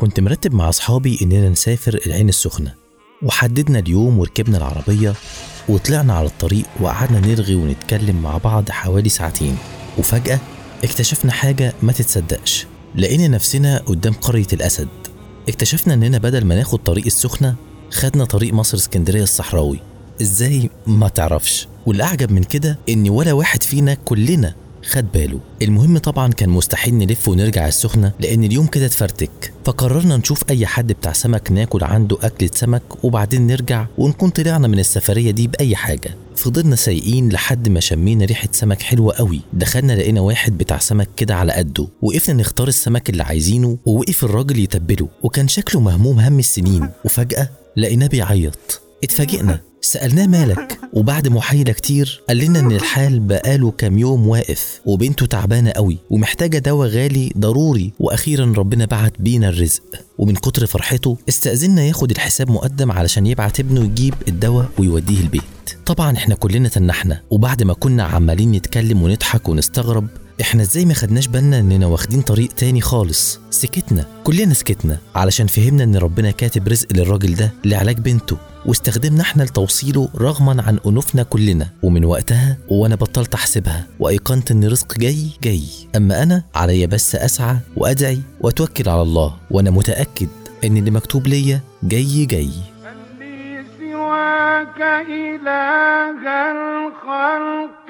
كنت مرتب مع أصحابي إننا نسافر العين السخنة وحددنا اليوم وركبنا العربية وطلعنا على الطريق وقعدنا نرغي ونتكلم مع بعض حوالي ساعتين وفجأة اكتشفنا حاجة ما تتصدقش لقينا نفسنا قدام قرية الأسد. اكتشفنا إننا بدل ما ناخد طريق السخنة خدنا طريق مصر اسكندرية الصحراوي. إزاي؟ ما تعرفش. والأعجب من كده إن ولا واحد فينا كلنا خد باله. المهم طبعا كان مستحيل نلف ونرجع السخنة لأن اليوم كده اتفرتك. فقررنا نشوف أي حد بتاع سمك ناكل عنده أكلة سمك وبعدين نرجع ونكون طلعنا من السفرية دي بأي حاجة. فضلنا سايقين لحد ما شمينا ريحة سمك حلوة قوي. دخلنا لقينا واحد بتاع سمك كده على قده. وقفنا نختار السمك اللي عايزينه ووقف الراجل يتبله. وكان شكله مهموم هم السنين. وفجأة لقيناه بيعيط. اتفاجئنا. سألناه مالك وبعد محايلة كتير قال لنا إن الحال بقاله كام يوم واقف وبنته تعبانة قوي ومحتاجة دواء غالي ضروري وأخيرا ربنا بعت بينا الرزق. ومن كتر فرحته استأذنا ياخد الحساب مقدم علشان يبعت ابنه يجيب الدواء ويوديه البيت. طبعا إحنا كلنا تنحنا وبعد ما كنا عمالين نتكلم ونضحك ونستغرب إحنا إزاي ما خدناش بالنا إننا واخدين طريق تاني خالص؟ سكتنا كلنا سكتنا علشان فهمنا إن ربنا كاتب رزق للراجل ده لعلاج بنته واستخدمنا إحنا لتوصيله رغما عن أنوفنا كلنا ومن وقتها وأنا بطلت أحسبها وأيقنت إن رزق جاي جاي. أما أنا عليا بس أسعى وأدعي وأتوكل على الله وأنا متأكد إن اللي مكتوب ليا جاي جاي. سواك إله الخلق